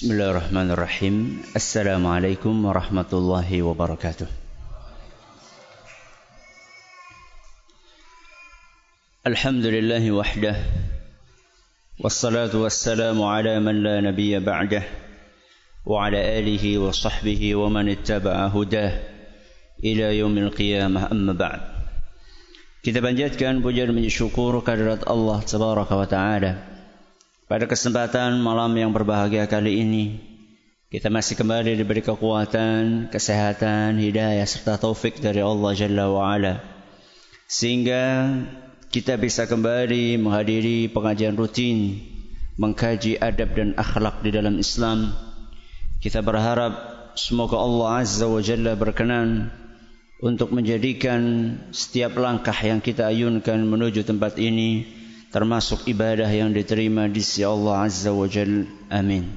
بسم الله الرحمن الرحيم السلام عليكم ورحمة الله وبركاته الحمد لله وحده والصلاة والسلام على من لا نبي بعده وعلى آله وصحبه ومن اتبع هداه إلى يوم القيامة أما بعد Kita panjatkan puja dan syukur kehadirat Allah Tabaraka wa Ta'ala Pada kesempatan malam yang berbahagia kali ini, kita masih kembali diberi kekuatan, kesehatan, hidayah serta taufik dari Allah Jalla wa Ala. Sehingga kita bisa kembali menghadiri pengajian rutin, mengkaji adab dan akhlak di dalam Islam. Kita berharap semoga Allah Azza wa Jalla berkenan untuk menjadikan setiap langkah yang kita ayunkan menuju tempat ini termasuk ibadah yang diterima di sisi Allah Azza wa Jal. Amin.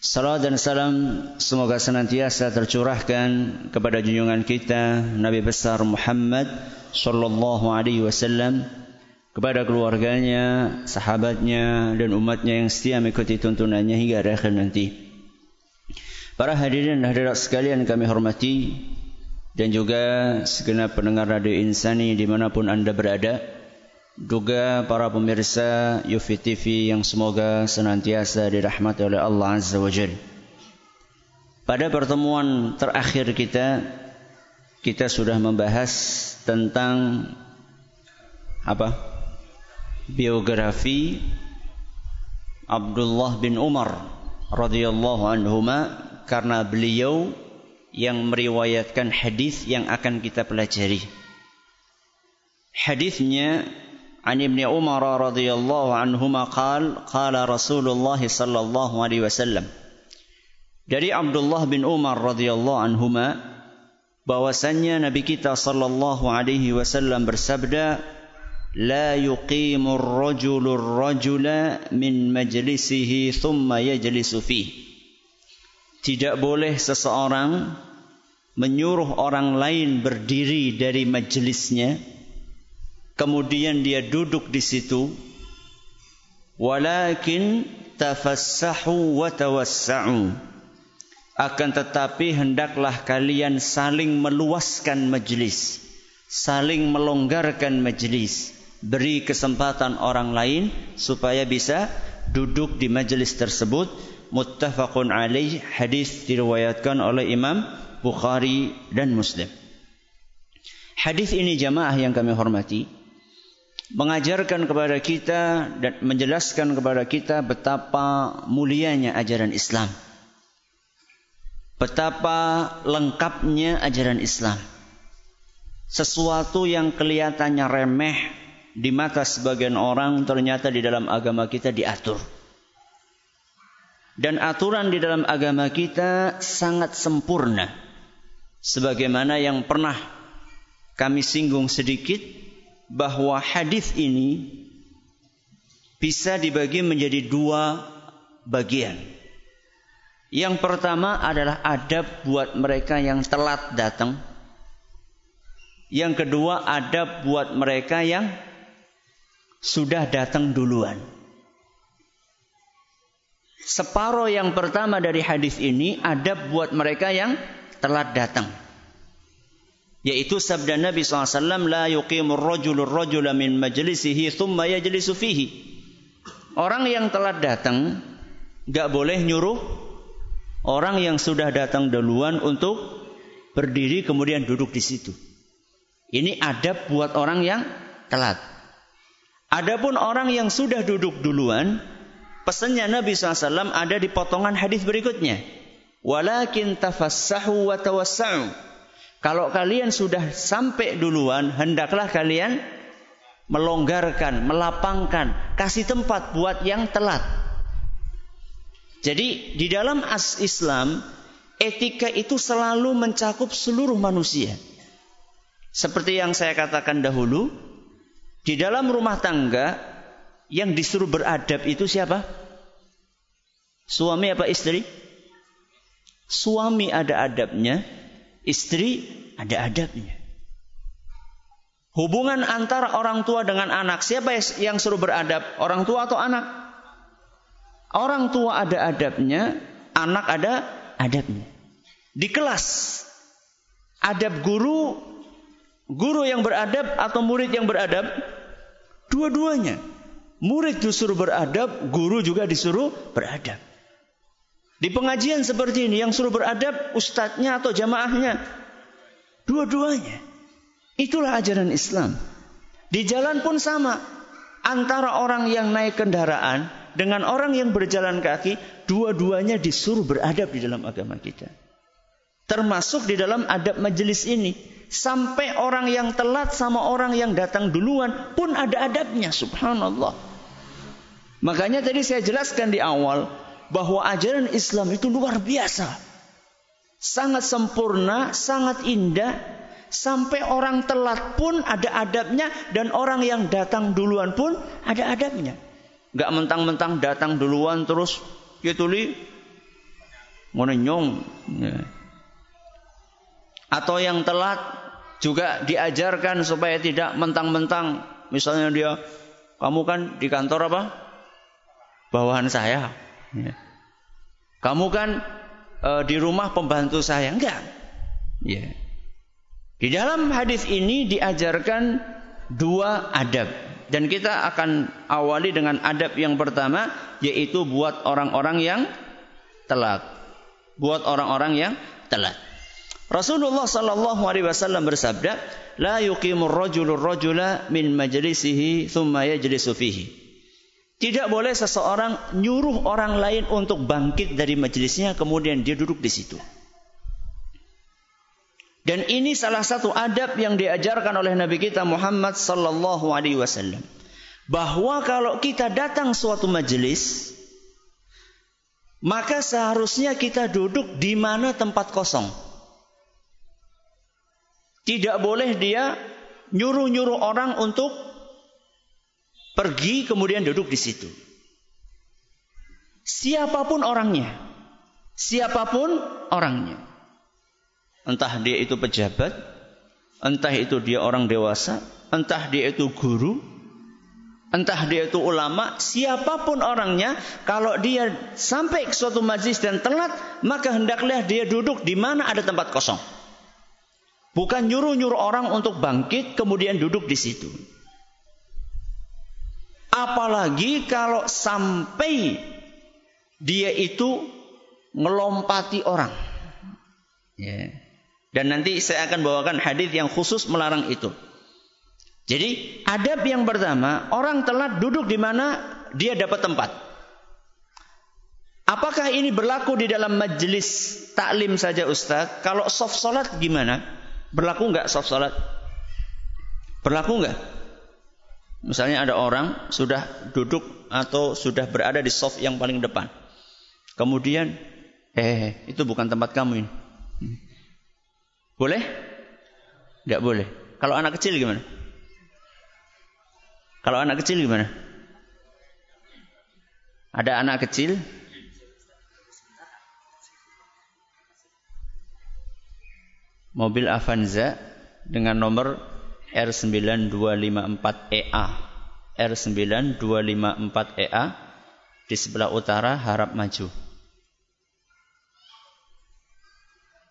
Salam dan salam semoga senantiasa tercurahkan kepada junjungan kita Nabi besar Muhammad sallallahu alaihi wasallam kepada keluarganya, sahabatnya dan umatnya yang setia mengikuti tuntunannya hingga akhir nanti. Para hadirin dan hadirat sekalian kami hormati dan juga segenap pendengar radio Insani dimanapun anda berada juga para pemirsa Yufi TV yang semoga senantiasa dirahmati oleh Allah Azza wa Jal. Pada pertemuan terakhir kita, kita sudah membahas tentang apa? Biografi Abdullah bin Umar radhiyallahu anhuma karena beliau yang meriwayatkan hadis yang akan kita pelajari. Hadisnya عن ابن عمر رضي الله عنهما قال قال رسول الله صلى الله عليه وسلم dari Abdullah bin Umar radhiyallahu anhuma bahwasannya Nabi kita sallallahu alaihi wasallam bersabda la yuqimu ar-rajulu ar-rajula min majlisihi thumma yajlisu fihi tidak boleh seseorang menyuruh orang lain berdiri dari majelisnya kemudian dia duduk di situ. Walakin tafassahu wa tawassa'u. Akan tetapi hendaklah kalian saling meluaskan majlis. Saling melonggarkan majlis. Beri kesempatan orang lain supaya bisa duduk di majlis tersebut. Muttafaqun alaih. Hadis diriwayatkan oleh Imam Bukhari dan Muslim. Hadis ini jamaah yang kami hormati mengajarkan kepada kita dan menjelaskan kepada kita betapa mulianya ajaran Islam. Betapa lengkapnya ajaran Islam. Sesuatu yang kelihatannya remeh di mata sebagian orang ternyata di dalam agama kita diatur. Dan aturan di dalam agama kita sangat sempurna. Sebagaimana yang pernah kami singgung sedikit bahwa hadis ini bisa dibagi menjadi dua bagian. Yang pertama adalah adab buat mereka yang telat datang. Yang kedua adab buat mereka yang sudah datang duluan. Separuh yang pertama dari hadis ini adab buat mereka yang telat datang yaitu sabda Nabi SAW la yuqimur rajulur rajula min majlisihi thumma yajlisu fihi. Orang yang telah datang gak boleh nyuruh orang yang sudah datang duluan untuk berdiri kemudian duduk di situ. Ini adab buat orang yang telat. Adapun orang yang sudah duduk duluan pesannya Nabi SAW ada di potongan hadis berikutnya. Walakin tafassahu wa tawassa'u kalau kalian sudah sampai duluan, hendaklah kalian melonggarkan, melapangkan, kasih tempat buat yang telat. Jadi di dalam as Islam, etika itu selalu mencakup seluruh manusia. Seperti yang saya katakan dahulu, di dalam rumah tangga yang disuruh beradab itu siapa? Suami apa istri? Suami ada adabnya, Istri ada adabnya. Hubungan antara orang tua dengan anak, siapa yang suruh beradab? Orang tua atau anak? Orang tua ada adabnya, anak ada adabnya. Di kelas, adab guru, guru yang beradab atau murid yang beradab, dua-duanya. Murid disuruh beradab, guru juga disuruh beradab. Di pengajian seperti ini yang suruh beradab ustadznya atau jamaahnya. Dua-duanya. Itulah ajaran Islam. Di jalan pun sama. Antara orang yang naik kendaraan dengan orang yang berjalan kaki, dua-duanya disuruh beradab di dalam agama kita. Termasuk di dalam adab majelis ini. Sampai orang yang telat sama orang yang datang duluan pun ada adabnya. Subhanallah. Makanya tadi saya jelaskan di awal bahwa ajaran Islam itu luar biasa. Sangat sempurna, sangat indah, sampai orang telat pun ada adabnya dan orang yang datang duluan pun ada adabnya. Gak mentang-mentang datang duluan terus gitu li nyong. Ya. Atau yang telat juga diajarkan supaya tidak mentang-mentang misalnya dia kamu kan di kantor apa? Bawahan saya. Ya. Kamu kan e, di rumah pembantu saya enggak? Ya. Di dalam hadis ini diajarkan dua adab dan kita akan awali dengan adab yang pertama yaitu buat orang-orang yang telat. Buat orang-orang yang telat. Rasulullah sallallahu alaihi wasallam bersabda, "La yuqimur rajulur rajula min majlisihi thumma yajlisu fihi." Tidak boleh seseorang nyuruh orang lain untuk bangkit dari majelisnya kemudian dia duduk di situ. Dan ini salah satu adab yang diajarkan oleh Nabi kita Muhammad sallallahu alaihi wasallam. Bahwa kalau kita datang suatu majelis maka seharusnya kita duduk di mana tempat kosong. Tidak boleh dia nyuruh-nyuruh orang untuk pergi kemudian duduk di situ. Siapa pun orangnya. Siapa pun orangnya. Entah dia itu pejabat, entah itu dia orang dewasa, entah dia itu guru, entah dia itu ulama, siapa pun orangnya, kalau dia sampai ke suatu majlis dan telat, maka hendaklah dia duduk di mana ada tempat kosong. Bukan nyuruh-nyuruh orang untuk bangkit kemudian duduk di situ. Apalagi kalau sampai dia itu ngelompati orang. Ya. Dan nanti saya akan bawakan hadis yang khusus melarang itu. Jadi adab yang pertama, orang telat duduk di mana dia dapat tempat. Apakah ini berlaku di dalam majelis taklim saja Ustaz? Kalau soft salat gimana? Berlaku nggak soft salat? Berlaku nggak? Misalnya ada orang sudah duduk atau sudah berada di soft yang paling depan. Kemudian, eh itu bukan tempat kamu ini. Boleh? Nggak boleh. Kalau anak kecil gimana? Kalau anak kecil gimana? Ada anak kecil mobil Avanza dengan nomor R9254EA. R9254EA di sebelah utara harap maju.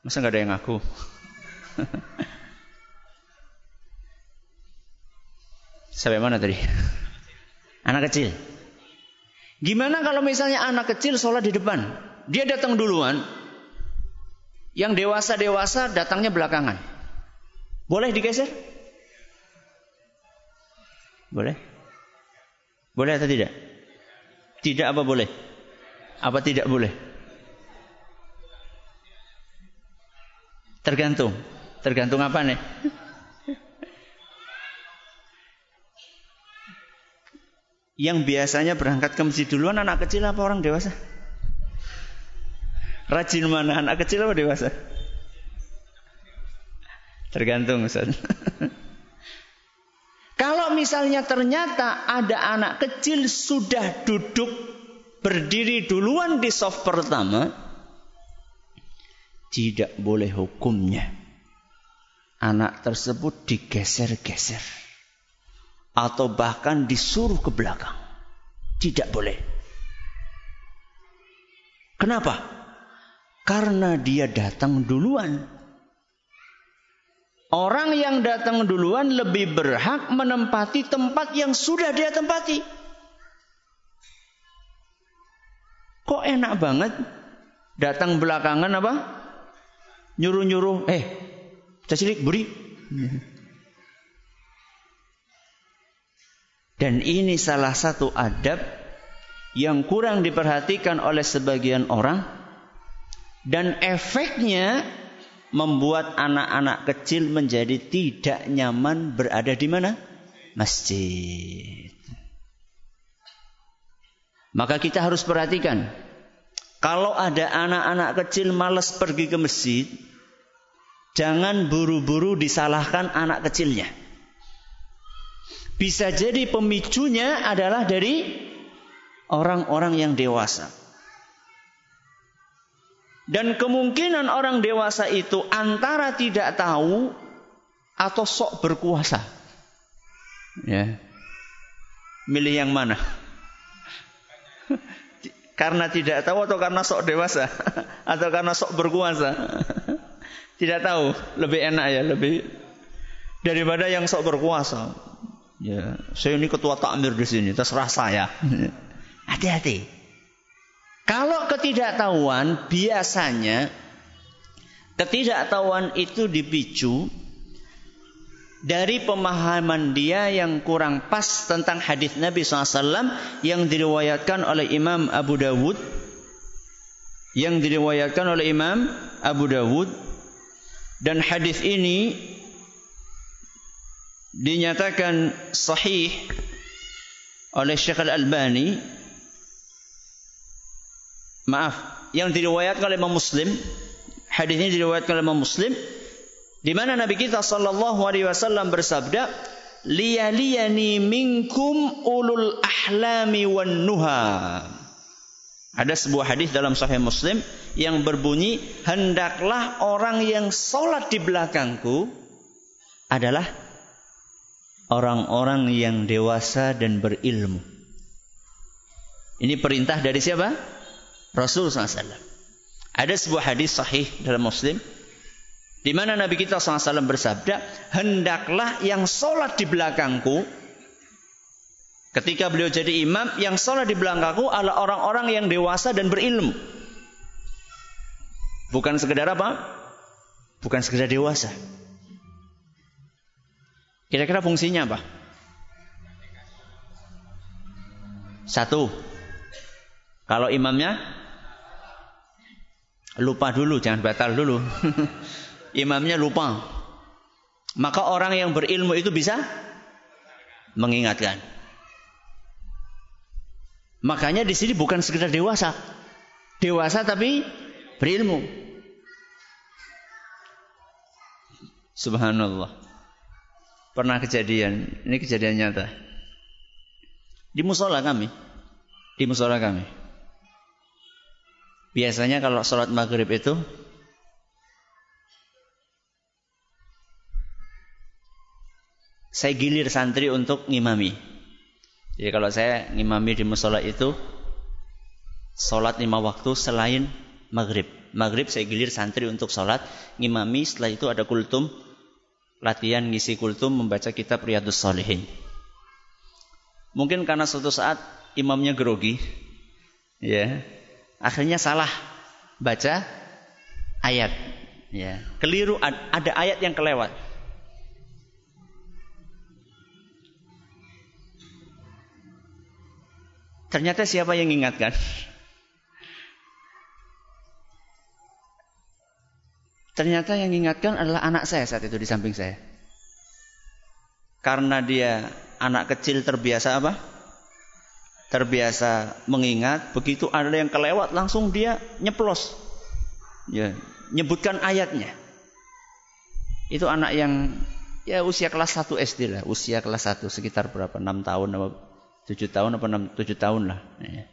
Masa nggak ada yang ngaku? Sampai mana tadi? Anak kecil. Gimana kalau misalnya anak kecil sholat di depan? Dia datang duluan, yang dewasa-dewasa datangnya belakangan. Boleh digeser? Boleh? Boleh atau tidak? Tidak apa boleh? Apa tidak boleh? Tergantung. Tergantung apa nih? Yang biasanya berangkat ke masjid duluan anak kecil apa orang dewasa? Rajin mana anak kecil atau dewasa? Tergantung Ustaz. Misalnya ternyata ada anak kecil sudah duduk berdiri duluan di soft pertama, tidak boleh hukumnya. Anak tersebut digeser-geser. Atau bahkan disuruh ke belakang. Tidak boleh. Kenapa? Karena dia datang duluan. Orang yang datang duluan lebih berhak menempati tempat yang sudah dia tempati. Kok enak banget datang belakangan apa? Nyuruh-nyuruh, eh, cecilik beri. Dan ini salah satu adab yang kurang diperhatikan oleh sebagian orang dan efeknya membuat anak-anak kecil menjadi tidak nyaman berada di mana? Masjid. Maka kita harus perhatikan kalau ada anak-anak kecil malas pergi ke masjid, jangan buru-buru disalahkan anak kecilnya. Bisa jadi pemicunya adalah dari orang-orang yang dewasa. Dan kemungkinan orang dewasa itu antara tidak tahu atau sok berkuasa. Ya. Milih yang mana? karena tidak tahu atau karena sok dewasa atau karena sok berkuasa? tidak tahu, lebih enak ya, lebih daripada yang sok berkuasa. Ya, saya ini ketua takmir di sini, terserah saya. Hati-hati. Kalau ketidaktahuan biasanya ketidaktahuan itu dipicu dari pemahaman dia yang kurang pas tentang hadis Nabi SAW yang diriwayatkan oleh Imam Abu Dawud yang diriwayatkan oleh Imam Abu Dawud. Dan hadis ini dinyatakan sahih oleh Syekh Al-Albani maaf yang diriwayatkan oleh Imam Muslim hadis ini diriwayatkan oleh Imam Muslim di mana Nabi kita sallallahu alaihi wasallam bersabda liyaliyani minkum ulul ahlami wan nuha ada sebuah hadis dalam Sahih Muslim yang berbunyi hendaklah orang yang sholat di belakangku adalah orang-orang yang dewasa dan berilmu. Ini perintah dari siapa? Rasul SAW. Ada sebuah hadis sahih dalam Muslim di mana Nabi kita SAW bersabda, hendaklah yang sholat di belakangku, ketika beliau jadi imam, yang sholat di belakangku adalah orang-orang yang dewasa dan berilmu. Bukan sekedar apa? Bukan sekedar dewasa. Kira-kira fungsinya apa? Satu. Kalau imamnya lupa dulu, jangan batal dulu. imamnya lupa. Maka orang yang berilmu itu bisa mengingatkan. Makanya di sini bukan sekedar dewasa. Dewasa tapi berilmu. Subhanallah. Pernah kejadian, ini kejadian nyata. Di musola kami, di musola kami. Biasanya kalau sholat maghrib itu saya gilir santri untuk ngimami. Jadi kalau saya ngimami di musola itu sholat lima waktu selain maghrib. Maghrib saya gilir santri untuk sholat ngimami. Setelah itu ada kultum latihan ngisi kultum membaca kitab Riyadus Salihin. Mungkin karena suatu saat imamnya grogi, ya, akhirnya salah baca ayat, ya, keliru ada ayat yang kelewat. Ternyata siapa yang ingatkan? Ternyata yang ingatkan adalah anak saya saat itu di samping saya. Karena dia anak kecil terbiasa apa? Terbiasa mengingat, begitu ada yang kelewat langsung dia nyeplos. Ya, nyebutkan ayatnya. Itu anak yang ya usia kelas 1 SD lah, usia kelas 1 sekitar berapa? 6 tahun apa 7 tahun apa 6 7 tahun lah. Ya.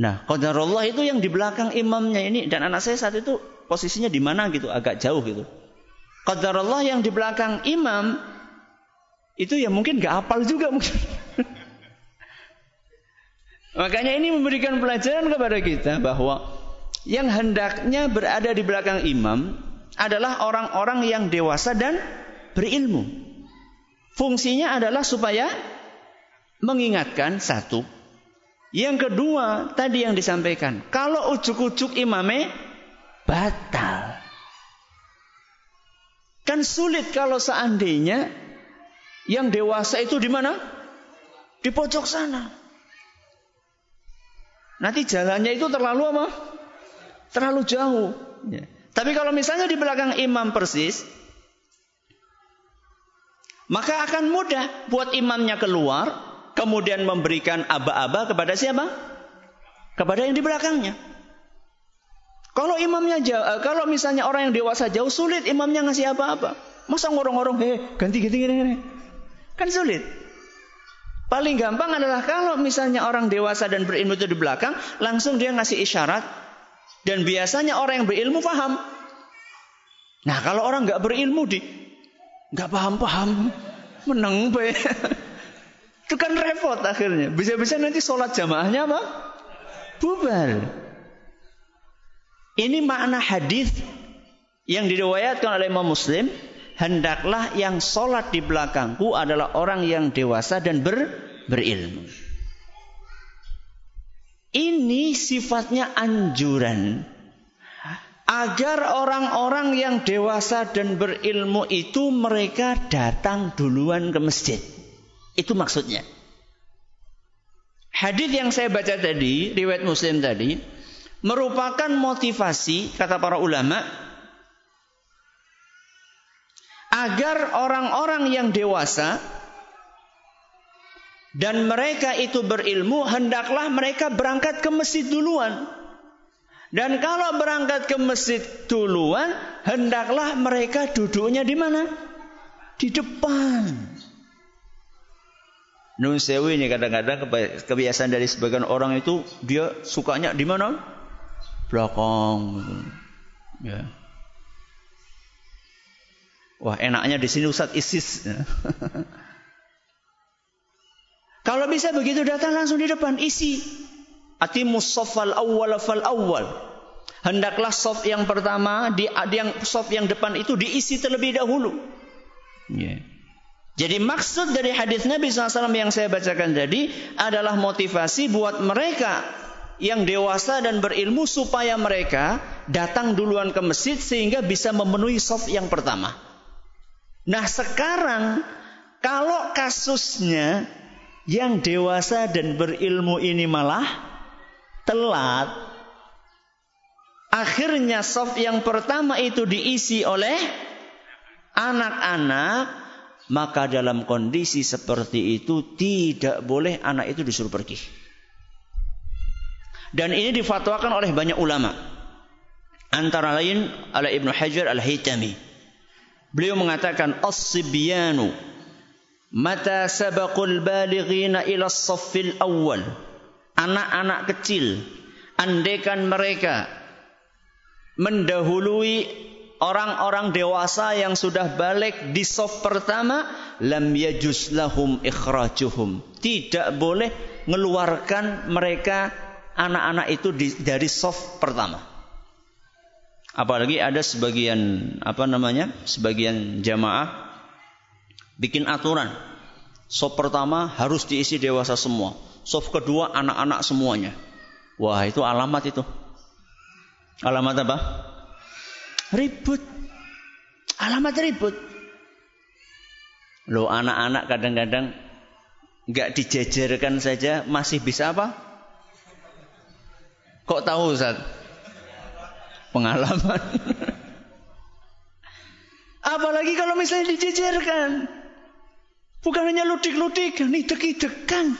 Nah, qadarullah itu yang di belakang imamnya ini dan anak saya saat itu posisinya di mana gitu, agak jauh gitu. Qadarullah yang di belakang imam itu ya mungkin gak apal juga mungkin. Makanya ini memberikan pelajaran kepada kita bahwa yang hendaknya berada di belakang imam adalah orang-orang yang dewasa dan berilmu. Fungsinya adalah supaya mengingatkan satu. Yang kedua, tadi yang disampaikan, kalau ujuk-ujuk imame batal. Kan sulit kalau seandainya yang dewasa itu di mana? Di pojok sana. Nanti jalannya itu terlalu apa? Terlalu jauh. Ya. Tapi kalau misalnya di belakang imam persis, maka akan mudah buat imamnya keluar, kemudian memberikan aba-aba kepada siapa? Kepada yang di belakangnya. Kalau imamnya jauh, eh, kalau misalnya orang yang dewasa jauh sulit imamnya ngasih apa-apa. Masa ngorong-ngorong, heh ganti ganti gini, Kan sulit. Paling gampang adalah kalau misalnya orang dewasa dan berilmu itu di belakang, langsung dia ngasih isyarat. Dan biasanya orang yang berilmu paham. Nah kalau orang nggak berilmu di nggak paham-paham, menang be. itu kan repot akhirnya. Bisa-bisa nanti sholat jamaahnya apa? Bubar. Ini makna hadis yang diriwayatkan oleh Imam Muslim hendaklah yang sholat di belakangku adalah orang yang dewasa dan ber, berilmu. Ini sifatnya anjuran. Agar orang-orang yang dewasa dan berilmu itu mereka datang duluan ke masjid. Itu maksudnya. Hadis yang saya baca tadi, riwayat Muslim tadi, merupakan motivasi kata para ulama agar orang-orang yang dewasa dan mereka itu berilmu hendaklah mereka berangkat ke masjid duluan. Dan kalau berangkat ke masjid duluan, hendaklah mereka duduknya di mana? Di depan. Nun sewu ini kadang-kadang kebiasaan dari sebagian orang itu dia sukanya di mana? Belakang. Ya. Wah enaknya di sini Ustaz ISIS. Kalau bisa begitu datang langsung di depan isi. Atimus sofal awal fal awal. Hendaklah sof yang pertama di yang sof yang depan itu diisi terlebih dahulu. Yeah. Jadi maksud dari hadis Nabi SAW yang saya bacakan tadi adalah motivasi buat mereka yang dewasa dan berilmu supaya mereka datang duluan ke masjid sehingga bisa memenuhi sof yang pertama. Nah sekarang kalau kasusnya yang dewasa dan berilmu ini malah telat, akhirnya soft yang pertama itu diisi oleh anak-anak, maka dalam kondisi seperti itu tidak boleh anak itu disuruh pergi. Dan ini difatwakan oleh banyak ulama. Antara lain oleh Ibnu Hajar Al-Haytami. Beliau mengatakan as-sibyanu mata sabaqul balighina ila as-saffil awal. Anak-anak kecil andaikan mereka mendahului orang-orang dewasa yang sudah balik di soft pertama lam yajuz lahum ikhrajuhum tidak boleh mengeluarkan mereka anak-anak itu dari soft pertama Apalagi ada sebagian apa namanya? Sebagian jamaah bikin aturan. Sop pertama harus diisi dewasa semua. Sop kedua anak-anak semuanya. Wah, itu alamat itu. Alamat apa? Ribut. Alamat ribut. Loh anak-anak kadang-kadang nggak dijejerkan saja masih bisa apa? Kok tahu Ustaz? Pengalaman. Apalagi kalau misalnya dijejerkan. Bukan hanya ludik-ludik, nih idek-idekan.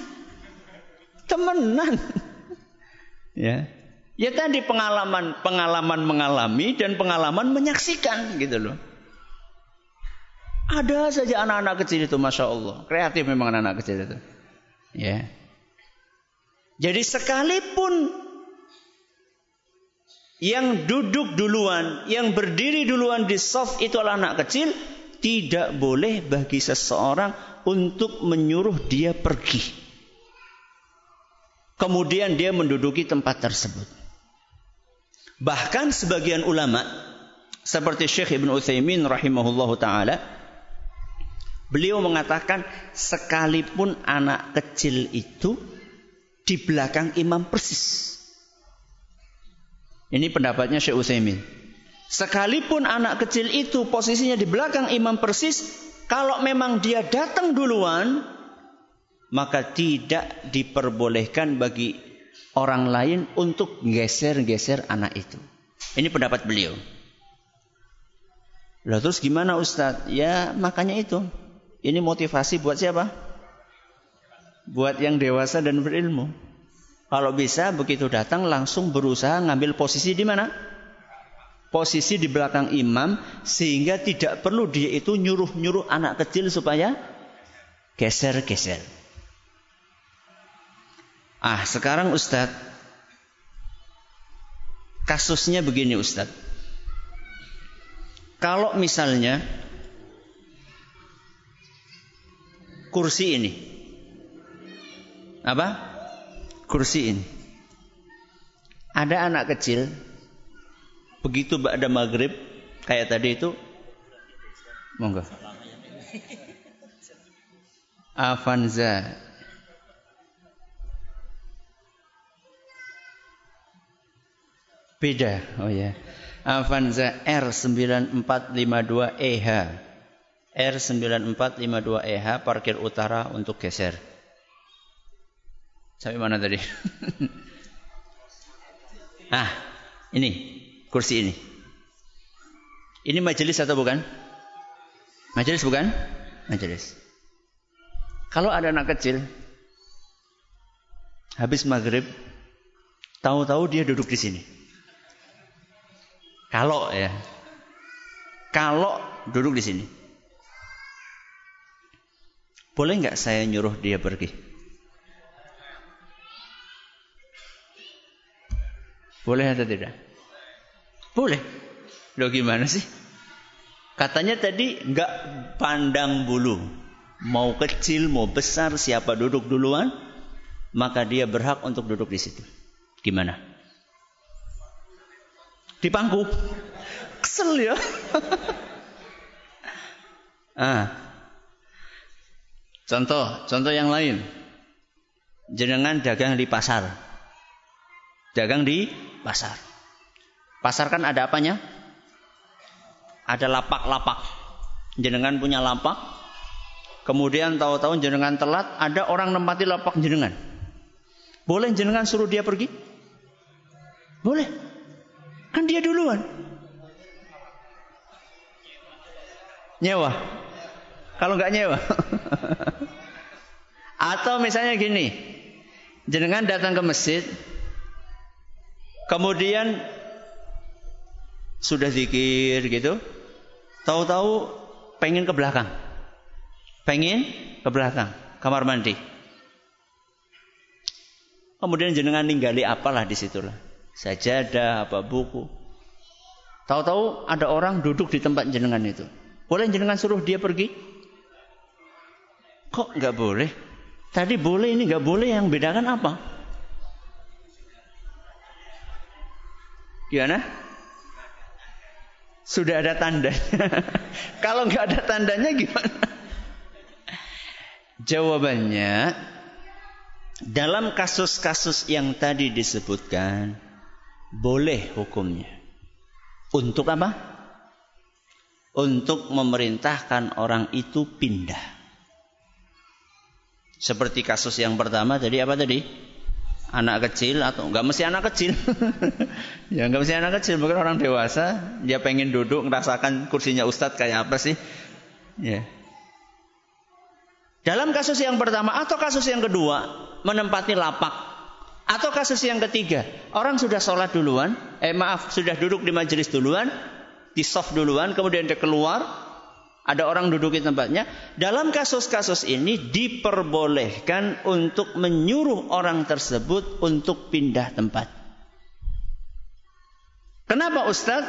Temenan. ya. Ya tadi pengalaman, pengalaman mengalami dan pengalaman menyaksikan gitu loh. Ada saja anak-anak kecil itu, masya Allah, kreatif memang anak-anak kecil itu. Ya. Jadi sekalipun yang duduk duluan, yang berdiri duluan di soft itu adalah anak kecil, tidak boleh bagi seseorang untuk menyuruh dia pergi. kemudian dia menduduki tempat tersebut. Bahkan sebagian ulama seperti Syekh Ibn Utsaimin rahimahullahu taala beliau mengatakan sekalipun anak kecil itu di belakang imam persis. Ini pendapatnya Syekh Utsaimin. Sekalipun anak kecil itu posisinya di belakang imam persis, kalau memang dia datang duluan, maka tidak diperbolehkan bagi orang lain untuk geser-geser anak itu. Ini pendapat beliau. Lalu terus gimana Ustadz? Ya makanya itu. Ini motivasi buat siapa? Buat yang dewasa dan berilmu. Kalau bisa begitu datang langsung berusaha ngambil posisi di mana? posisi di belakang imam sehingga tidak perlu dia itu nyuruh-nyuruh anak kecil supaya geser-geser. Ah, sekarang Ustadz, kasusnya begini Ustadz. Kalau misalnya kursi ini, apa? Kursi ini. Ada anak kecil Begitu ada maghrib kayak tadi itu, monggo. Avanza. Beda, oh ya. Avanza R9452EH. R9452EH parkir utara untuk geser. Sampai mana tadi? ah, ini kursi ini. Ini majelis atau bukan? Majelis bukan? Majelis. Kalau ada anak kecil habis maghrib, tahu-tahu dia duduk di sini. Kalau ya, kalau duduk di sini, boleh nggak saya nyuruh dia pergi? Boleh atau tidak? Boleh. Lo gimana sih? Katanya tadi nggak pandang bulu. Mau kecil, mau besar, siapa duduk duluan, maka dia berhak untuk duduk di situ. Gimana? Di pangku. Kesel ya. ah. Contoh, contoh yang lain. Jenengan dagang di pasar. Dagang di pasar. Pasar kan ada apanya? Ada lapak-lapak. Jenengan punya lapak. Kemudian tahu-tahu jenengan telat, ada orang nempati lapak jenengan. Boleh jenengan suruh dia pergi? Boleh. Kan dia duluan. Nyewa. Kalau nggak nyewa. Atau misalnya gini. Jenengan datang ke masjid. Kemudian sudah zikir gitu, tahu-tahu pengen ke belakang. Pengen ke belakang, kamar mandi. Kemudian jenengan ninggali apalah di situlah. Sajadah, apa buku. Tahu-tahu ada orang duduk di tempat jenengan itu. Boleh jenengan suruh dia pergi? Kok nggak boleh? Tadi boleh ini nggak boleh yang bedakan apa? Gimana? Sudah ada tanda. Kalau nggak ada tandanya gimana? Jawabannya dalam kasus-kasus yang tadi disebutkan boleh hukumnya. Untuk apa? Untuk memerintahkan orang itu pindah. Seperti kasus yang pertama tadi apa tadi? Anak kecil atau nggak mesti anak kecil. Ya nggak mesti anak kecil mungkin orang dewasa dia pengen duduk merasakan kursinya ustadz kayak apa sih? Ya. Dalam kasus yang pertama atau kasus yang kedua menempati lapak. Atau kasus yang ketiga orang sudah sholat duluan eh maaf sudah duduk di majelis duluan di soft duluan kemudian dia keluar ada orang duduk di tempatnya. Dalam kasus-kasus ini diperbolehkan untuk menyuruh orang tersebut untuk pindah tempat. Kenapa Ustaz?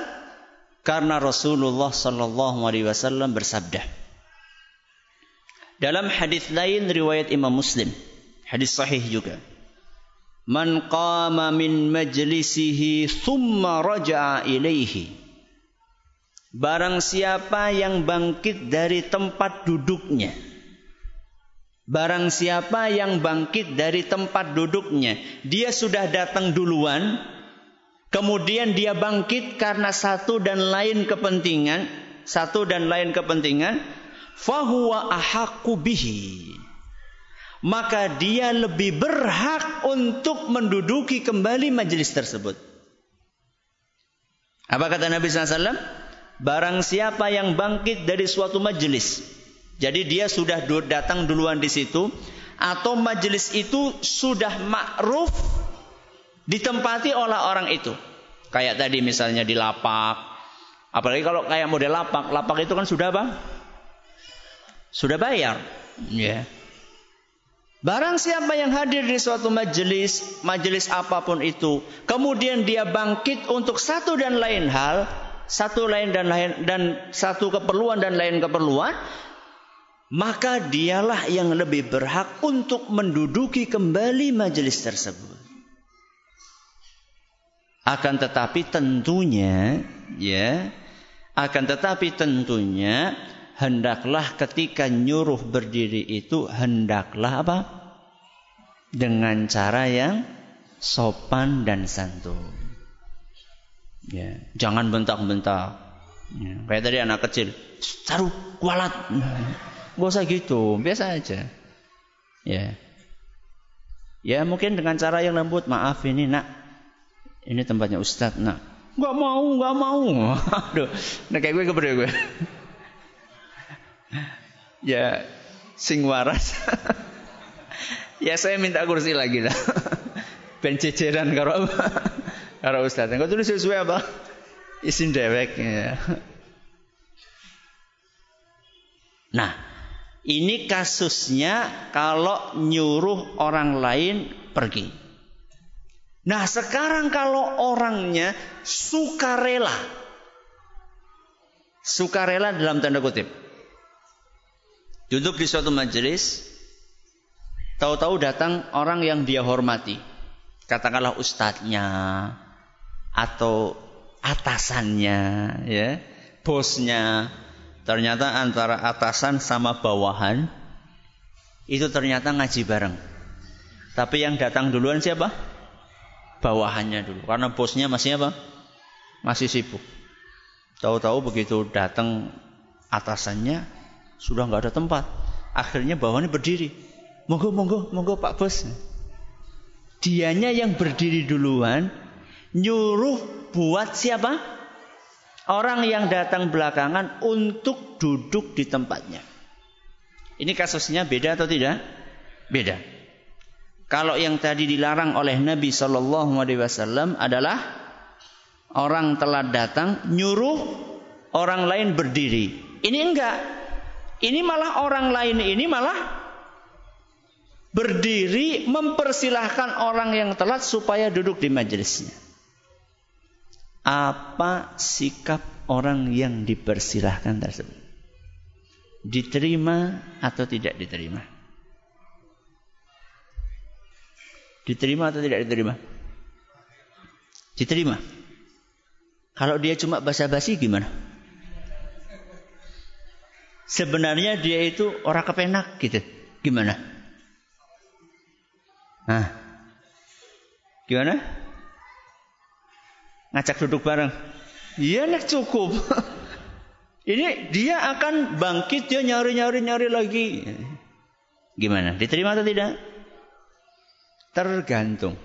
Karena Rasulullah Sallallahu Alaihi Wasallam bersabda dalam hadis lain riwayat Imam Muslim, hadis sahih juga. man qama min majlisihi thumma raja'a ilaihi barang siapa yang bangkit dari tempat duduknya. Barang siapa yang bangkit dari tempat duduknya. Dia sudah datang duluan. Kemudian dia bangkit karena satu dan lain kepentingan. Satu dan lain kepentingan. Fahuwa ahaqqu bihi. Maka dia lebih berhak untuk menduduki kembali majelis tersebut. Apa kata Nabi SAW? Barang siapa yang bangkit dari suatu majelis, jadi dia sudah datang duluan di situ, atau majelis itu sudah ma'ruf ditempati oleh orang itu. Kayak tadi misalnya di lapak, apalagi kalau kayak model lapak, lapak itu kan sudah apa? Sudah bayar. Ya. Yeah. Barang siapa yang hadir di suatu majelis, majelis apa pun itu, kemudian dia bangkit untuk satu dan lain hal, satu lain dan lain dan satu keperluan dan lain keperluan, maka dialah yang lebih berhak untuk menduduki kembali majelis tersebut. Akan tetapi tentunya, ya, akan tetapi tentunya hendaklah ketika nyuruh berdiri itu hendaklah apa? Dengan cara yang sopan dan santun. Ya, jangan bentak-bentak. Ya, kayak tadi anak kecil, taruh kualat. Gak usah gitu, biasa aja. Ya. Ya mungkin dengan cara yang lembut, maaf ini nak, ini tempatnya Ustadz nak. Gak mau, gak mau. Aduh, nah kayak gue kepada gue ya sing waras. ya saya minta kursi lagi lah. Ben ceceran karo karo ustaz. Engko tulis sesuai apa? Isin dewek ya. Nah, ini kasusnya kalau nyuruh orang lain pergi. Nah, sekarang kalau orangnya sukarela. Sukarela dalam tanda kutip. Duduk di suatu majelis, tahu-tahu datang orang yang dia hormati. Katakanlah ustadznya atau atasannya, ya, bosnya. Ternyata antara atasan sama bawahan itu ternyata ngaji bareng. Tapi yang datang duluan siapa? Bawahannya dulu. Karena bosnya masih apa? Masih sibuk. Tahu-tahu begitu datang atasannya, sudah nggak ada tempat. Akhirnya bawahnya berdiri. Monggo, monggo, monggo Pak Bos. Dianya yang berdiri duluan, nyuruh buat siapa? Orang yang datang belakangan untuk duduk di tempatnya. Ini kasusnya beda atau tidak? Beda. Kalau yang tadi dilarang oleh Nabi Shallallahu Alaihi Wasallam adalah orang telah datang nyuruh orang lain berdiri. Ini enggak. Ini malah orang lain ini malah berdiri mempersilahkan orang yang telat supaya duduk di majelisnya. Apa sikap orang yang dipersilahkan tersebut? Diterima atau tidak diterima? Diterima atau tidak diterima? Diterima. Kalau dia cuma basa-basi gimana? sebenarnya dia itu orang kepenak gitu. Gimana? Nah, gimana? Ngajak duduk bareng. Iya nek cukup. Ini dia akan bangkit dia nyari-nyari-nyari lagi. Gimana? Diterima atau tidak? Tergantung.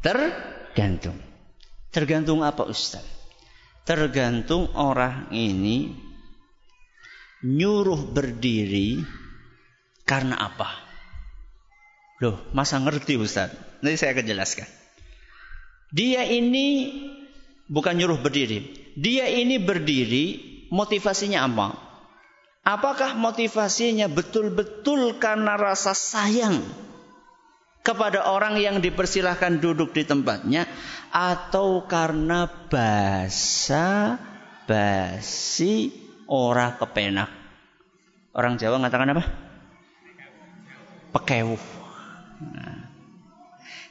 Tergantung. Tergantung apa Ustaz? Tergantung orang ini nyuruh berdiri karena apa? Loh, masa ngerti Ustaz? Nanti saya akan jelaskan. Dia ini bukan nyuruh berdiri. Dia ini berdiri, motivasinya apa? Apakah motivasinya betul-betul karena rasa sayang kepada orang yang dipersilahkan duduk di tempatnya atau karena basa basi ora kepenak. Orang Jawa mengatakan apa? Pekewuh. Nah,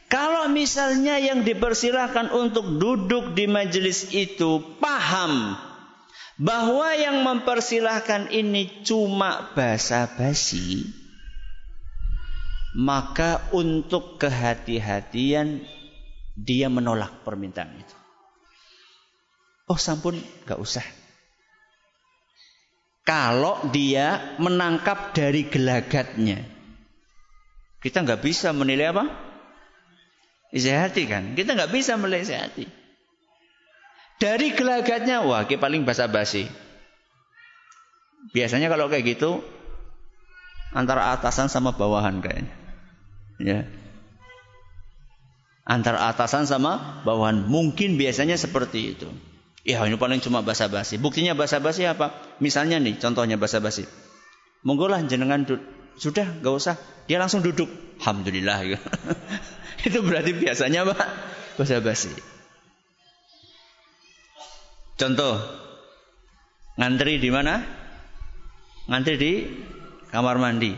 Kalau misalnya yang dipersilahkan untuk duduk di majelis itu paham bahwa yang mempersilahkan ini cuma basa-basi, maka untuk kehati-hatian dia menolak permintaan itu. Oh sampun, gak usah. Kalau dia menangkap dari gelagatnya, kita nggak bisa menilai apa? Isi hati kan. Kita nggak bisa melihat isi hati. Dari gelagatnya, wah kita paling basa-basi. Biasanya kalau kayak gitu, antara atasan sama bawahan kayaknya. Ya. Antara atasan sama bawahan. Mungkin biasanya seperti itu. Ya ini paling cuma basa-basi. Buktinya basa-basi apa? Misalnya nih, contohnya basa-basi. Monggolah jenengan sudah gak usah. Dia langsung duduk. Alhamdulillah. Itu berarti biasanya Pak basa-basi. Contoh, ngantri di mana? Ngantri di kamar mandi.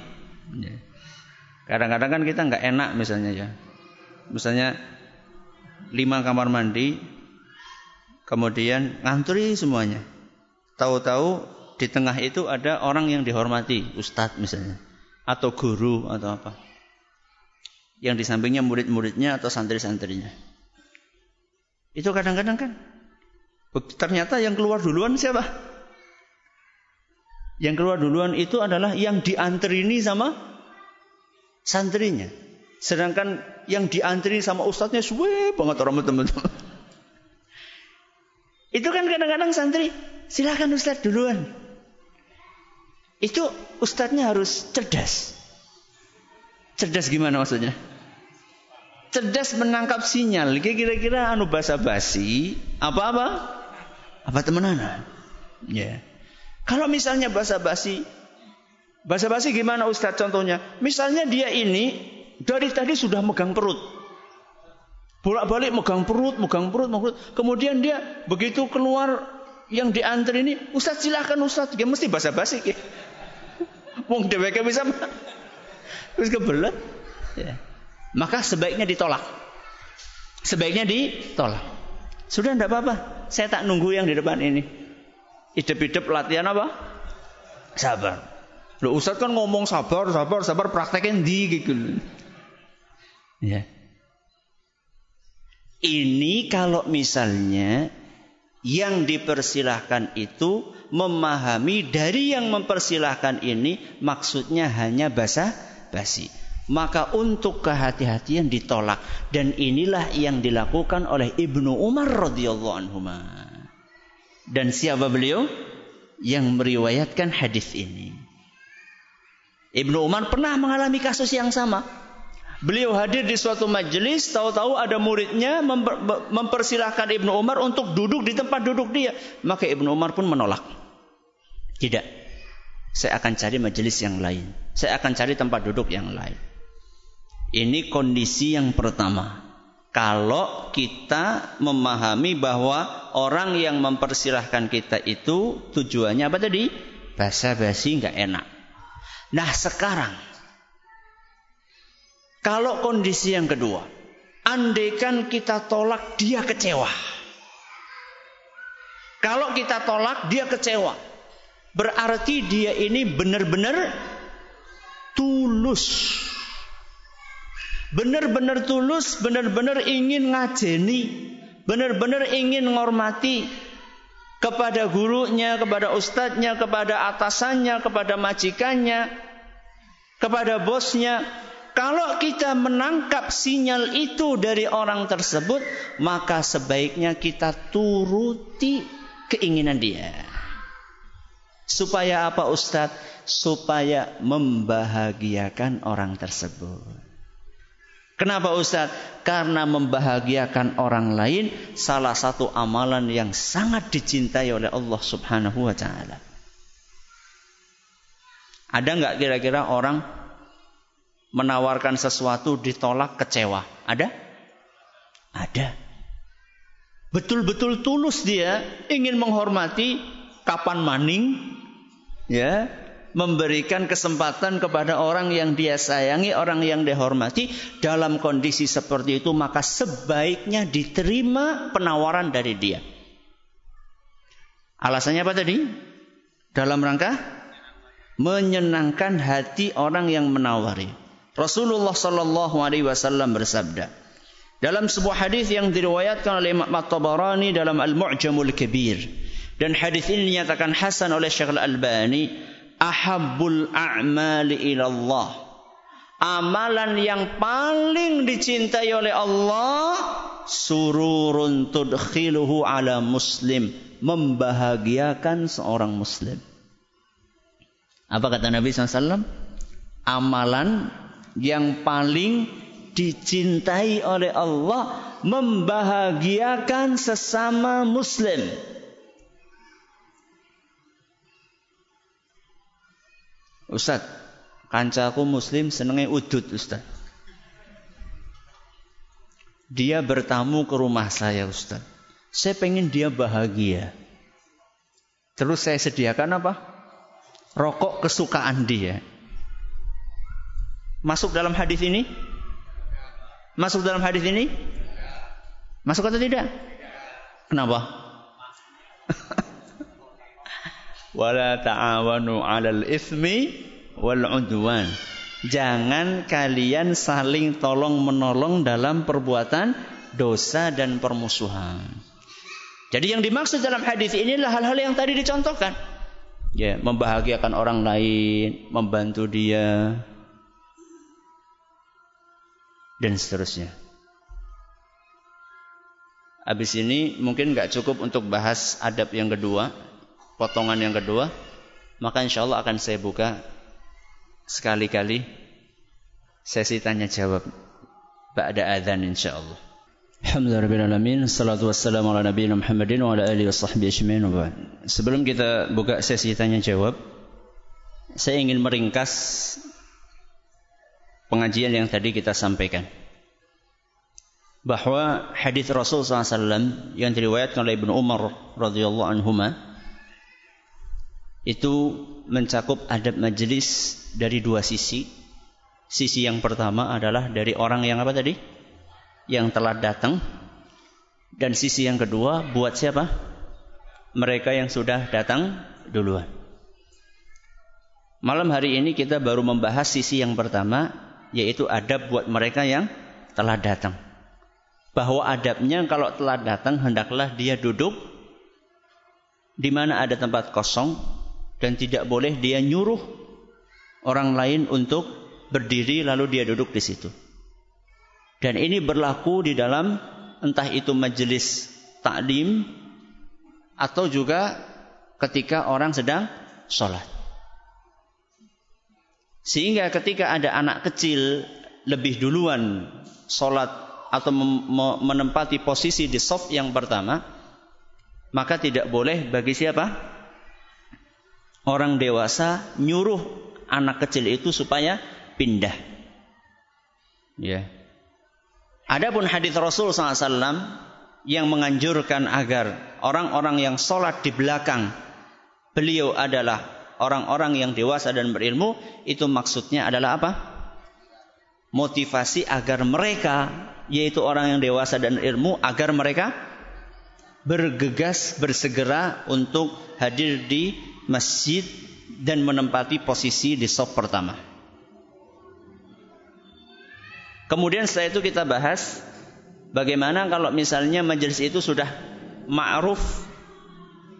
Ya. Kadang-kadang kan kita nggak enak misalnya ya. Misalnya lima kamar mandi, kemudian ngantri semuanya. Tahu-tahu di tengah itu ada orang yang dihormati, ustadz misalnya, atau guru atau apa yang di sampingnya murid-muridnya atau santri-santrinya. Itu kadang-kadang kan ternyata yang keluar duluan siapa? Yang keluar duluan itu adalah yang diantri sama santrinya. Sedangkan yang diantri sama ustadznya suwe banget orang teman-teman. Itu kan kadang-kadang santri, silakan ustadz duluan. Itu ustadznya harus cerdas. Cerdas gimana maksudnya? Cerdas menangkap sinyal. Kira-kira anu basa-basi apa-apa? Apa temenan? Ya. Kalau misalnya basa-basi Basa-basi gimana Ustaz contohnya? Misalnya dia ini dari tadi sudah megang perut. Bolak-balik megang perut, megang perut, megang perut. Kemudian dia begitu keluar yang diantri ini, Ustaz silahkan Ustaz. Dia mesti basa-basi. Wong dheweke bisa Terus kebelet. Ya. Maka sebaiknya ditolak. Sebaiknya ditolak. Sudah tidak apa-apa. Saya tak nunggu yang di depan ini. Hidup-hidup latihan apa? Sabar. Loh Ustaz kan ngomong sabar, sabar, sabar. Praktekin di gitu. Ya. Ini kalau misalnya yang dipersilahkan itu memahami dari yang mempersilahkan ini maksudnya hanya bahasa basi. Maka untuk kehati-hatian ditolak dan inilah yang dilakukan oleh Ibnu Umar radhiyallahu anhu. Dan siapa beliau yang meriwayatkan hadis ini? Ibnu Umar pernah mengalami kasus yang sama. Beliau hadir di suatu majelis, tahu-tahu ada muridnya memper, mempersilahkan Ibnu Umar untuk duduk di tempat duduk dia. Maka Ibnu Umar pun menolak. Tidak. Saya akan cari majelis yang lain. Saya akan cari tempat duduk yang lain. Ini kondisi yang pertama. Kalau kita memahami bahwa orang yang mempersilahkan kita itu tujuannya apa tadi? Basa-basi nggak enak. Nah sekarang, kalau kondisi yang kedua, andaikan kita tolak dia kecewa. Kalau kita tolak dia kecewa, berarti dia ini benar-benar tulus. Benar-benar tulus, benar-benar ingin ngajeni, benar-benar ingin menghormati kepada gurunya, kepada ustadznya, kepada atasannya, kepada majikannya, kepada bosnya. Kalau kita menangkap sinyal itu dari orang tersebut, maka sebaiknya kita turuti keinginan dia. Supaya apa Ustadz? supaya membahagiakan orang tersebut. Kenapa Ustaz? Karena membahagiakan orang lain salah satu amalan yang sangat dicintai oleh Allah Subhanahu wa taala. Ada nggak kira-kira orang menawarkan sesuatu ditolak kecewa? Ada? Ada. Betul-betul tulus dia ingin menghormati kapan maning ya memberikan kesempatan kepada orang yang dia sayangi, orang yang dia hormati dalam kondisi seperti itu maka sebaiknya diterima penawaran dari dia. Alasannya apa tadi? Dalam rangka menyenangkan hati orang yang menawari. Rasulullah Shallallahu Alaihi Wasallam bersabda dalam sebuah hadis yang diriwayatkan oleh Imam At-Tabarani dalam Al-Mu'jamul Kabir dan hadis ini dinyatakan hasan oleh Syekh Al-Albani ahabbul a'mali ilallah. Amalan yang paling dicintai oleh Allah sururun tudkhiluhu ala muslim, membahagiakan seorang muslim. Apa kata Nabi SAW? Amalan yang paling dicintai oleh Allah membahagiakan sesama muslim. Ustaz, kancaku muslim senengnya udut Ustaz. Dia bertamu ke rumah saya Ustaz. Saya pengen dia bahagia. Terus saya sediakan apa? Rokok kesukaan dia. Masuk dalam hadis ini? Masuk dalam hadis ini? Masuk atau tidak? Kenapa? Wala ta'awanu 'alal itsmi wal 'udwan. Jangan kalian saling tolong menolong dalam perbuatan dosa dan permusuhan. Jadi yang dimaksud dalam hadis inilah hal-hal yang tadi dicontohkan. Ya, membahagiakan orang lain, membantu dia dan seterusnya. Habis ini mungkin nggak cukup untuk bahas adab yang kedua, potongan yang kedua, maka insya Allah akan saya buka sekali-kali sesi tanya jawab ba'da adzan insya Allah. Alhamdulillah salatu wassalamu ala nabiyina Muhammadin wa ala alihi wa Sebelum kita buka sesi tanya jawab, saya ingin meringkas pengajian yang tadi kita sampaikan. Bahwa hadis Rasul SAW yang diriwayatkan oleh Ibnu Umar radhiyallahu anhuma itu mencakup adab majelis dari dua sisi. Sisi yang pertama adalah dari orang yang apa tadi? Yang telah datang. Dan sisi yang kedua buat siapa? Mereka yang sudah datang duluan. Malam hari ini kita baru membahas sisi yang pertama yaitu adab buat mereka yang telah datang. Bahwa adabnya kalau telah datang hendaklah dia duduk di mana ada tempat kosong dan tidak boleh dia nyuruh orang lain untuk berdiri lalu dia duduk di situ. Dan ini berlaku di dalam entah itu majelis taklim atau juga ketika orang sedang sholat. Sehingga ketika ada anak kecil lebih duluan sholat atau menempati posisi di soft yang pertama, maka tidak boleh bagi siapa? Orang dewasa nyuruh anak kecil itu supaya pindah. Ya. Adapun hadis Rasul SAW yang menganjurkan agar orang-orang yang sholat di belakang beliau adalah orang-orang yang dewasa dan berilmu, itu maksudnya adalah apa? Motivasi agar mereka, yaitu orang yang dewasa dan ilmu, agar mereka bergegas, bersegera untuk hadir di masjid dan menempati posisi di sop pertama. Kemudian setelah itu kita bahas bagaimana kalau misalnya majelis itu sudah ma'ruf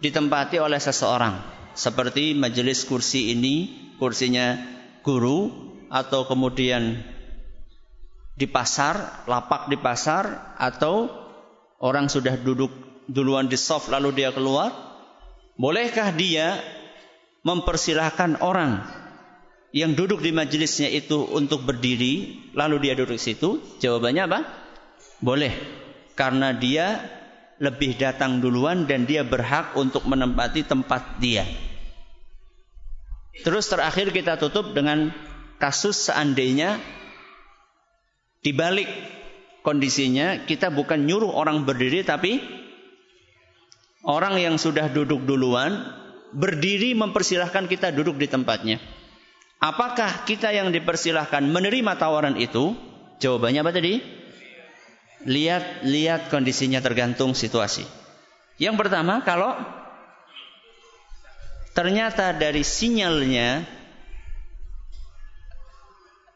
ditempati oleh seseorang. Seperti majelis kursi ini, kursinya guru atau kemudian di pasar, lapak di pasar atau orang sudah duduk duluan di soft lalu dia keluar. Bolehkah dia mempersilahkan orang yang duduk di majelisnya itu untuk berdiri, lalu dia duduk di situ? Jawabannya apa? Boleh. Karena dia lebih datang duluan dan dia berhak untuk menempati tempat dia. Terus terakhir kita tutup dengan kasus seandainya dibalik kondisinya kita bukan nyuruh orang berdiri tapi orang yang sudah duduk duluan berdiri mempersilahkan kita duduk di tempatnya. Apakah kita yang dipersilahkan menerima tawaran itu? Jawabannya apa tadi? Lihat lihat kondisinya tergantung situasi. Yang pertama kalau ternyata dari sinyalnya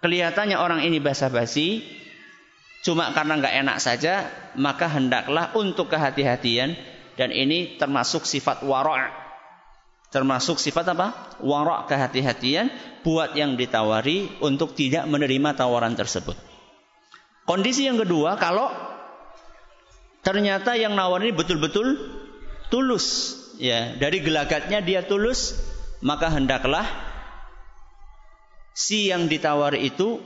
kelihatannya orang ini basa-basi cuma karena nggak enak saja maka hendaklah untuk kehati-hatian dan ini termasuk sifat wara' termasuk sifat apa? Wara' kehati-hatian buat yang ditawari untuk tidak menerima tawaran tersebut. Kondisi yang kedua kalau ternyata yang nawar ini betul-betul tulus ya dari gelagatnya dia tulus maka hendaklah si yang ditawari itu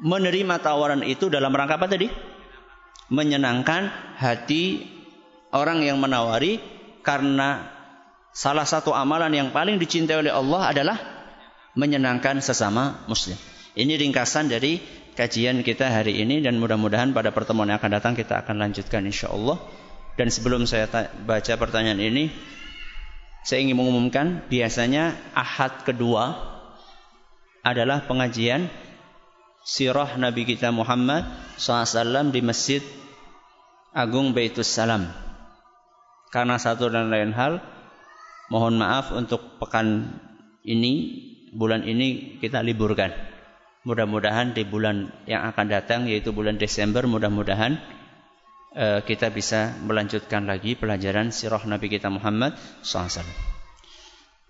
menerima tawaran itu dalam rangka apa tadi menyenangkan hati orang yang menawari karena salah satu amalan yang paling dicintai oleh Allah adalah menyenangkan sesama muslim ini ringkasan dari kajian kita hari ini dan mudah-mudahan pada pertemuan yang akan datang kita akan lanjutkan insya Allah. Dan sebelum saya baca pertanyaan ini, saya ingin mengumumkan biasanya ahad kedua adalah pengajian sirah Nabi kita Muhammad SAW di Masjid Agung Baitus Salam. Karena satu dan lain hal, mohon maaf untuk pekan ini, bulan ini kita liburkan. Mudah-mudahan di bulan yang akan datang yaitu bulan Desember mudah-mudahan uh, kita bisa melanjutkan lagi pelajaran sirah Nabi kita Muhammad SAW.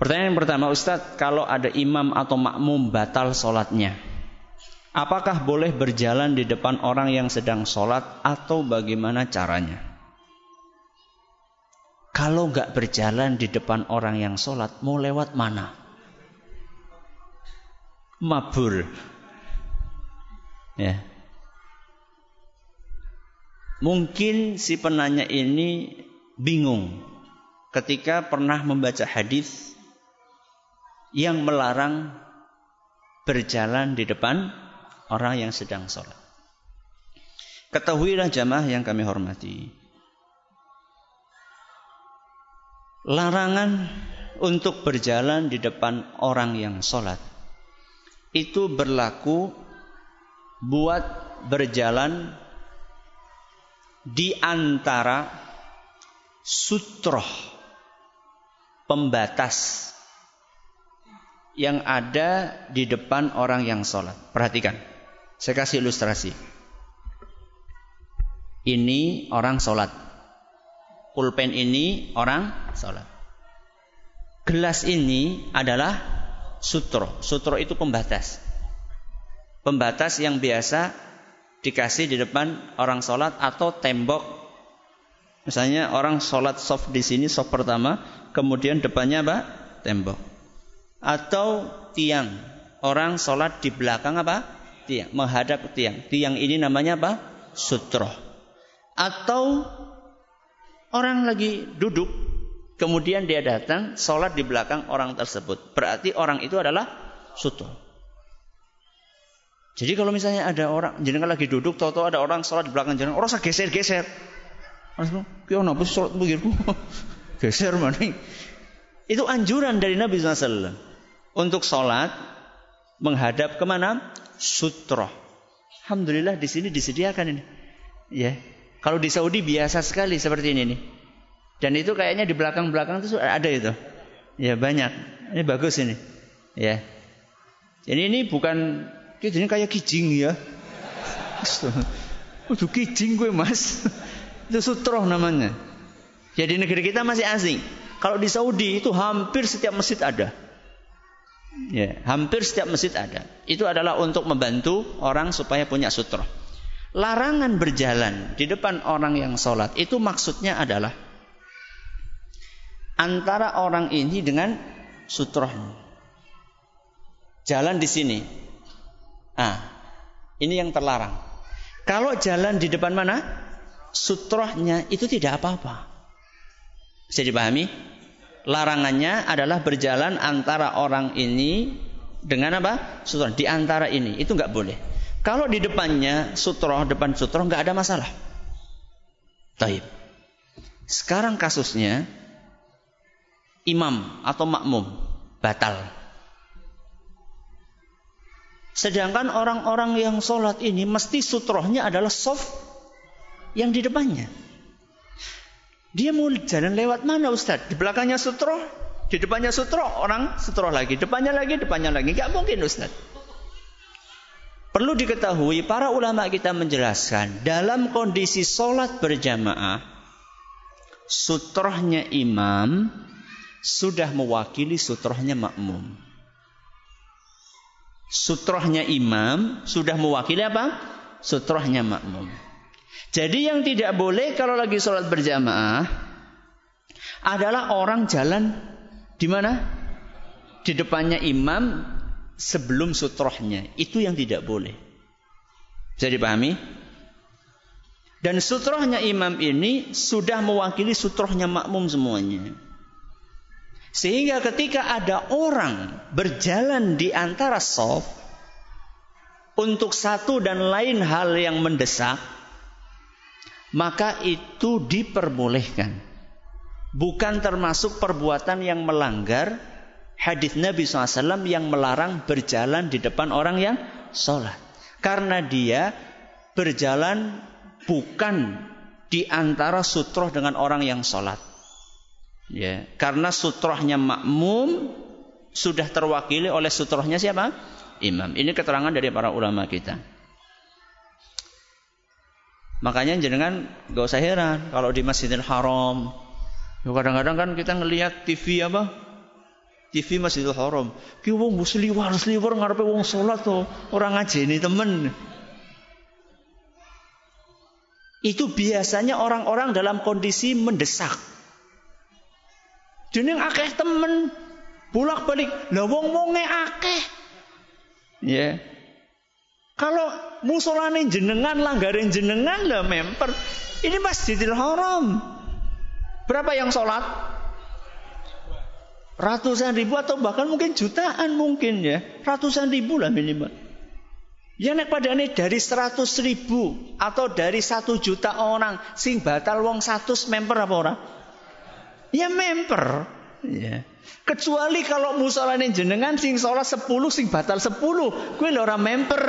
Pertanyaan yang pertama Ustadz, kalau ada imam atau makmum batal sholatnya, apakah boleh berjalan di depan orang yang sedang sholat atau bagaimana caranya? Kalau nggak berjalan di depan orang yang sholat, mau lewat mana? Mabur. Ya. Mungkin si penanya ini bingung ketika pernah membaca hadis yang melarang berjalan di depan orang yang sedang sholat. Ketahuilah jamaah yang kami hormati. Larangan untuk berjalan di depan orang yang sholat itu berlaku buat berjalan di antara sutroh pembatas yang ada di depan orang yang sholat. Perhatikan, saya kasih ilustrasi. Ini orang sholat. Pulpen ini orang sholat. Gelas ini adalah sutro. Sutro itu pembatas pembatas yang biasa dikasih di depan orang sholat atau tembok. Misalnya orang sholat soft di sini soft pertama, kemudian depannya apa? Tembok. Atau tiang. Orang sholat di belakang apa? Tiang. Menghadap tiang. Tiang ini namanya apa? Sutro. Atau orang lagi duduk, kemudian dia datang sholat di belakang orang tersebut. Berarti orang itu adalah sutro. Jadi kalau misalnya ada orang jenengan lagi duduk, tahu-tahu ada orang sholat di belakang jenengan, orang geser-geser. Orang "Piye napa sholat begitu?" Geser mana? Itu anjuran dari Nabi SAW untuk sholat menghadap ke mana? Sutroh. Alhamdulillah di sini disediakan ini. Ya, kalau di Saudi biasa sekali seperti ini nih. Dan itu kayaknya di belakang-belakang itu ada itu. Ya banyak. Ini bagus ini. Ya. Jadi ini bukan jadi kayak kijing ya. Udah kijing gue mas. Itu sutroh namanya. Jadi negeri kita masih asing. Kalau di Saudi itu hampir setiap masjid ada. Ya, hampir setiap masjid ada. Itu adalah untuk membantu orang supaya punya sutroh. Larangan berjalan di depan orang yang sholat itu maksudnya adalah antara orang ini dengan sutroh. Jalan di sini, Nah, ini yang terlarang. Kalau jalan di depan mana? Sutrohnya itu tidak apa-apa. Bisa dipahami? Larangannya adalah berjalan antara orang ini dengan apa? Sutroh. Di antara ini. Itu nggak boleh. Kalau di depannya sutroh, depan sutroh nggak ada masalah. Taib. Sekarang kasusnya imam atau makmum batal. Sedangkan orang-orang yang sholat ini mesti sutrohnya adalah soft yang di depannya. Dia mau jalan lewat mana Ustaz? Di belakangnya sutroh, di depannya sutroh, orang sutroh lagi, depannya lagi, depannya lagi. Gak mungkin Ustaz. Perlu diketahui para ulama kita menjelaskan dalam kondisi sholat berjamaah sutrohnya imam sudah mewakili sutrohnya makmum. Sutrohnya imam sudah mewakili apa? Sutrohnya makmum. Jadi yang tidak boleh kalau lagi sholat berjamaah adalah orang jalan di mana? Di depannya imam sebelum sutrohnya. Itu yang tidak boleh. Bisa dipahami? Dan sutrohnya imam ini sudah mewakili sutrohnya makmum semuanya. Sehingga ketika ada orang berjalan di antara soft untuk satu dan lain hal yang mendesak, maka itu diperbolehkan. Bukan termasuk perbuatan yang melanggar hadis Nabi SAW yang melarang berjalan di depan orang yang sholat. Karena dia berjalan bukan di antara sutroh dengan orang yang sholat. Ya, karena sutrohnya makmum sudah terwakili oleh sutrohnya siapa? Imam. Ini keterangan dari para ulama kita. Makanya jenengan gak usah heran kalau di Masjidil Haram. Ya, kadang-kadang kan kita ngelihat TV apa? TV Masjidil Haram. Ki wong musliwar sliwar ngarepe wong salat to, ora ngajeni temen. Itu biasanya orang-orang dalam kondisi mendesak. Jeneng akeh temen bolak-balik. Lah wong-wonge akeh. Ya. Yeah. Kalau musolane jenengan langgarin jenengan lah memper. Ini Masjidil Haram. Berapa yang sholat? Ratusan ribu atau bahkan mungkin jutaan mungkin ya. Ratusan ribu lah minimal. Ya nek ini dari seratus ribu atau dari satu juta orang sing batal wong satu member apa orang? Ya member. Ya. Kecuali kalau musolane jenengan sing sholat sepuluh sing batal sepuluh, gue orang member.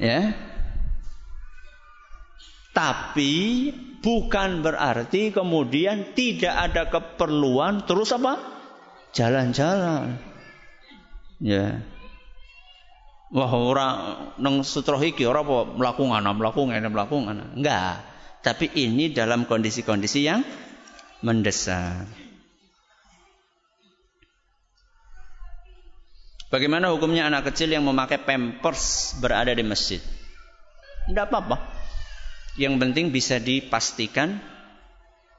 Ya. Tapi bukan berarti kemudian tidak ada keperluan terus apa? Jalan-jalan. Ya. Wah orang neng sutroh iki ora apa mlaku ngana mlaku ngene mlaku ngana. Enggak. Tapi ini dalam kondisi-kondisi yang mendesak. Bagaimana hukumnya anak kecil yang memakai pampers berada di masjid? Tidak apa-apa. Yang penting bisa dipastikan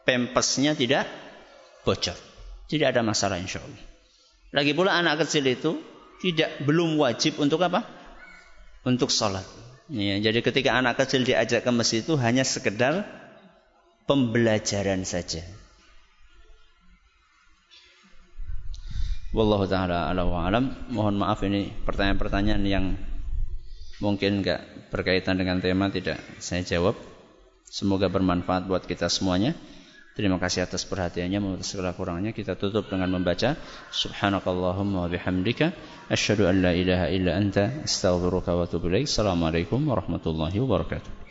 pampersnya tidak bocor. Tidak ada masalah insya Allah. Lagi pula anak kecil itu tidak belum wajib untuk apa? Untuk sholat. Ya, jadi ketika anak kecil diajak ke masjid itu hanya sekedar pembelajaran saja. Wallahu taala ala wa alam. Mohon maaf ini pertanyaan-pertanyaan yang mungkin enggak berkaitan dengan tema tidak saya jawab. Semoga bermanfaat buat kita semuanya. Terima kasih atas perhatiannya. Menurut segala kurangnya kita tutup dengan membaca Subhanakallahumma wa bihamdika asyhadu an la ilaha illa anta astaghfiruka wa atubu ilaik. Assalamualaikum warahmatullahi wabarakatuh.